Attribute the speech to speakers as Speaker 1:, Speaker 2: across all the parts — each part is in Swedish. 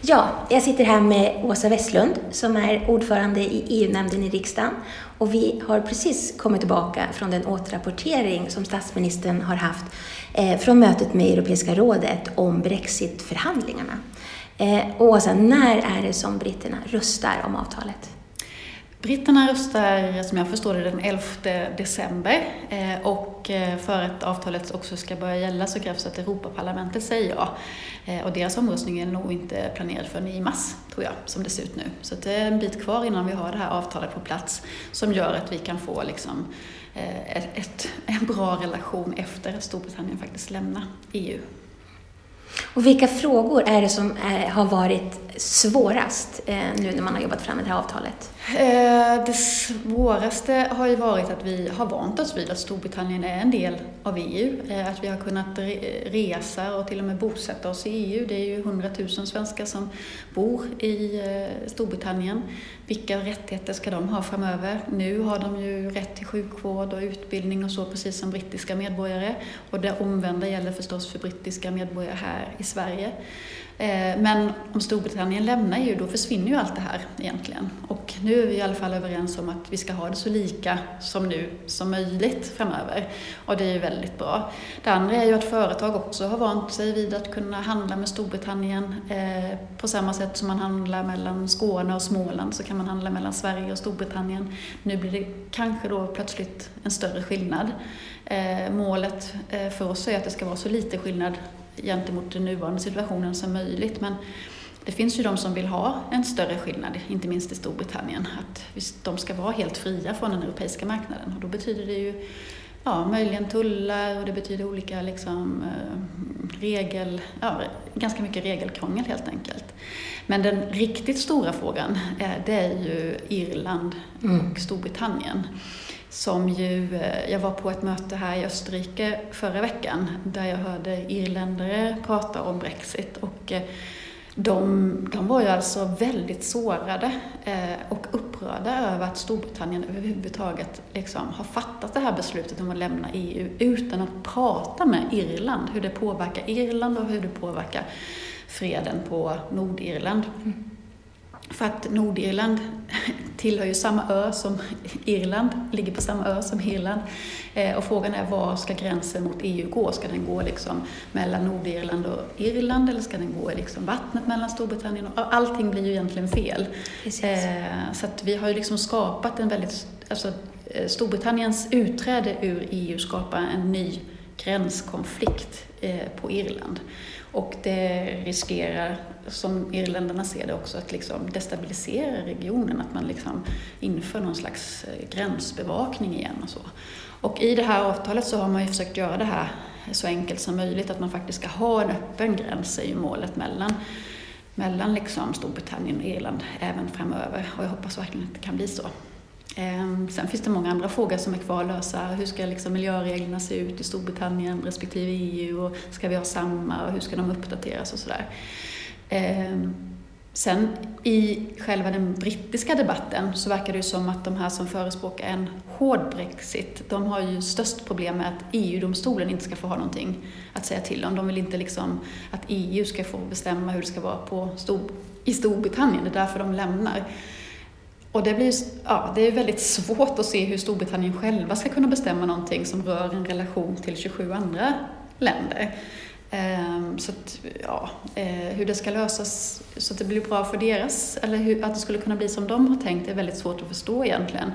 Speaker 1: Ja, jag sitter här med Åsa Westlund som är ordförande i EU-nämnden i riksdagen och vi har precis kommit tillbaka från den återrapportering som statsministern har haft eh, från mötet med Europeiska rådet om Brexitförhandlingarna. Eh, Åsa, när är det som britterna röstar om avtalet?
Speaker 2: Britterna röstar, som jag förstår det, den 11 december eh, och eh, för att avtalet också ska börja gälla så krävs att Europaparlamentet säger ja. Eh, och deras omröstning är nog inte planerad förrän i mars, tror jag, som det ser ut nu. Så det är en bit kvar innan vi har det här avtalet på plats som gör att vi kan få liksom ett, ett, en bra relation efter att Storbritannien faktiskt lämnar EU.
Speaker 1: Och vilka frågor är det som är, har varit svårast eh, nu när man har jobbat fram det här avtalet?
Speaker 2: Eh, det svåraste har ju varit att vi har vant oss vid att Storbritannien är en del av EU. Eh, att vi har kunnat resa och till och med bosätta oss i EU. Det är ju 100 000 svenskar som bor i eh, Storbritannien. Vilka rättigheter ska de ha framöver? Nu har de ju rätt till sjukvård och utbildning och så, precis som brittiska medborgare. Och det omvända gäller förstås för brittiska medborgare här i Sverige. Eh, men om Storbritannien lämnar EU, då försvinner ju allt det här egentligen. Och nu är vi i alla fall överens om att vi ska ha det så lika som nu som möjligt framöver. Och det är ju väldigt bra. Det andra är ju att företag också har vant sig vid att kunna handla med Storbritannien. Eh, på samma sätt som man handlar mellan Skåne och Småland så kan man handla mellan Sverige och Storbritannien. Nu blir det kanske då plötsligt en större skillnad. Eh, målet för oss är att det ska vara så lite skillnad gentemot den nuvarande situationen som möjligt. Men det finns ju de som vill ha en större skillnad, inte minst i Storbritannien, att de ska vara helt fria från den europeiska marknaden. Och då betyder det ju ja, möjligen tullar och det betyder olika liksom, eh, regel, ja, ganska mycket regelkrångel helt enkelt. Men den riktigt stora frågan, eh, det är ju Irland mm. och Storbritannien som ju, eh, jag var på ett möte här i Österrike förra veckan där jag hörde irländare prata om Brexit och eh, de, de var ju alltså väldigt sårade eh, och upprörda över att Storbritannien överhuvudtaget liksom har fattat det här beslutet om att lämna EU utan att prata med Irland, hur det påverkar Irland och hur det påverkar freden på Nordirland. Mm. För att Nordirland tillhör ju samma ö som Irland, ligger på samma ö som Irland. Eh, och frågan är var ska gränsen mot EU gå? Ska den gå liksom mellan Nordirland och Irland eller ska den gå i liksom vattnet mellan Storbritannien och... Allting blir ju egentligen fel. Eh, så att vi har ju liksom skapat en väldigt... Alltså, eh, Storbritanniens utträde ur EU skapar en ny gränskonflikt på Irland. Och det riskerar, som irländarna ser det också, att liksom destabilisera regionen, att man liksom inför någon slags eh, gränsbevakning igen och så. Och i det här avtalet så har man ju försökt göra det här så enkelt som möjligt, att man faktiskt ska ha en öppen gräns, är ju målet mellan mellan liksom Storbritannien och Irland även framöver och jag hoppas verkligen att det kan bli så. Ehm, sen finns det många andra frågor som är kvar att lösa. Hur ska liksom miljöreglerna se ut i Storbritannien respektive EU? Och ska vi ha samma? Och hur ska de uppdateras och sådär? Ehm, sen i själva den brittiska debatten så verkar det ju som att de här som förespråkar en hård Brexit, de har ju störst problem med att EU-domstolen inte ska få ha någonting att säga till om. De vill inte liksom att EU ska få bestämma hur det ska vara på Stor i Storbritannien, det är därför de lämnar. Och det, blir, ja, det är väldigt svårt att se hur Storbritannien själva ska kunna bestämma någonting som rör en relation till 27 andra länder. Ehm, så att, ja, eh, hur det ska lösas så att det blir bra för deras, eller hur, att det skulle kunna bli som de har tänkt, är väldigt svårt att förstå egentligen.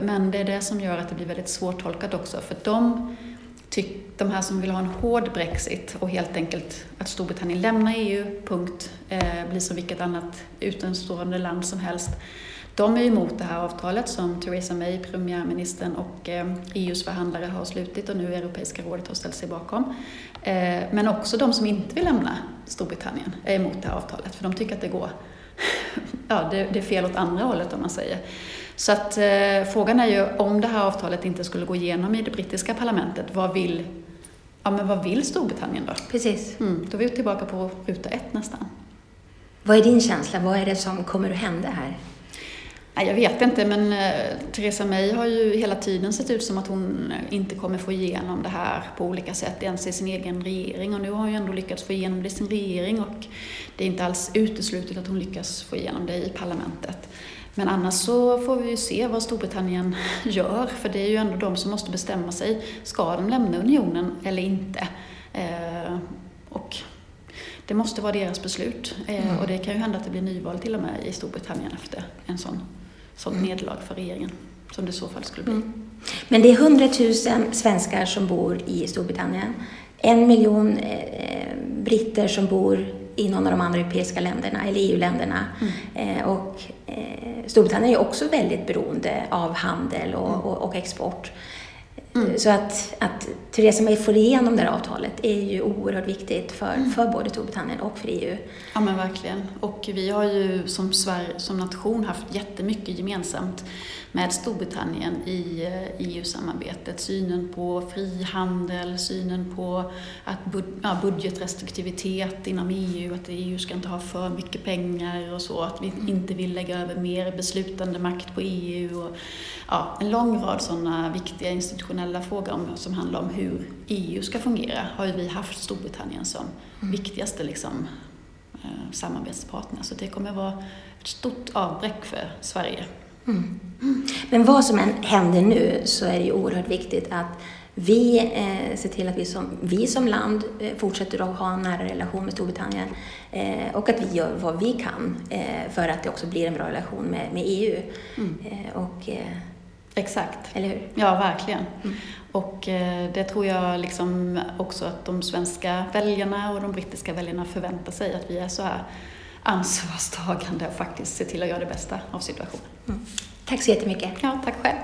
Speaker 2: Men det är det som gör att det blir väldigt svårtolkat också, för de, tyck, de här som vill ha en hård Brexit och helt enkelt att Storbritannien lämnar EU, punkt, eh, blir som vilket annat utomstående land som helst, de är emot det här avtalet som Theresa May, premiärministern och EUs eh, e förhandlare har slutit och nu Europeiska rådet har ställt sig bakom. Eh, men också de som inte vill lämna Storbritannien är emot det här avtalet för de tycker att det går ja, det, är fel åt andra hållet om man säger. Så att eh, frågan är ju om det här avtalet inte skulle gå igenom i det brittiska parlamentet, vad vill, ja, men vad vill Storbritannien då?
Speaker 1: Precis.
Speaker 2: Mm, då är vi tillbaka på ruta ett nästan.
Speaker 1: Vad är din känsla? Vad är det som kommer att hända här?
Speaker 2: Nej, jag vet inte, men eh, Theresa May har ju hela tiden sett ut som att hon inte kommer få igenom det här på olika sätt, ens i sin egen regering. Och nu har hon ju ändå lyckats få igenom det i sin regering och det är inte alls uteslutet att hon lyckas få igenom det i parlamentet. Men annars så får vi ju se vad Storbritannien gör, för det är ju ändå de som måste bestämma sig. Ska de lämna unionen eller inte? Eh, och det måste vara deras beslut. Eh, mm. Och det kan ju hända att det blir nyval till och med i Storbritannien efter en sån, sån mm. nederlag för regeringen, som det i så fall skulle bli. Mm.
Speaker 1: Men det är 100 000 svenskar som bor i Storbritannien. En miljon eh, britter som bor i någon av de andra europeiska länderna, eller EU-länderna. Mm. Eh, och eh, Storbritannien är också väldigt beroende av handel och, mm. och, och export. Mm. Så att, att Theresa May får igenom det här avtalet är ju oerhört viktigt för, mm. för både Storbritannien och för EU.
Speaker 2: Ja men verkligen. Och vi har ju som Sverige, som nation haft jättemycket gemensamt med Storbritannien i EU-samarbetet. Eh, e synen på frihandel, synen på att bud ja, budgetrestriktivitet inom EU, att EU ska inte ha för mycket pengar och så, att vi mm. inte vill lägga över mer beslutande makt på EU. Och, ja, en lång rad sådana viktiga institutionella frågor om, som handlar om hur EU ska fungera har ju vi haft Storbritannien som mm. viktigaste liksom, eh, samarbetspartner. Så det kommer vara ett stort avbräck för Sverige. Mm.
Speaker 1: Men vad som än händer nu så är det ju oerhört viktigt att vi eh, ser till att vi som, vi som land eh, fortsätter att ha en nära relation med Storbritannien eh, och att vi gör vad vi kan eh, för att det också blir en bra relation med, med EU. Mm. Eh, och,
Speaker 2: Exakt.
Speaker 1: Eller hur?
Speaker 2: Ja, verkligen. Mm. Och det tror jag liksom också att de svenska väljarna och de brittiska väljarna förväntar sig, att vi är så här ansvarstagande och faktiskt ser till att göra det bästa av situationen. Mm.
Speaker 1: Tack så jättemycket.
Speaker 2: Ja, tack själv.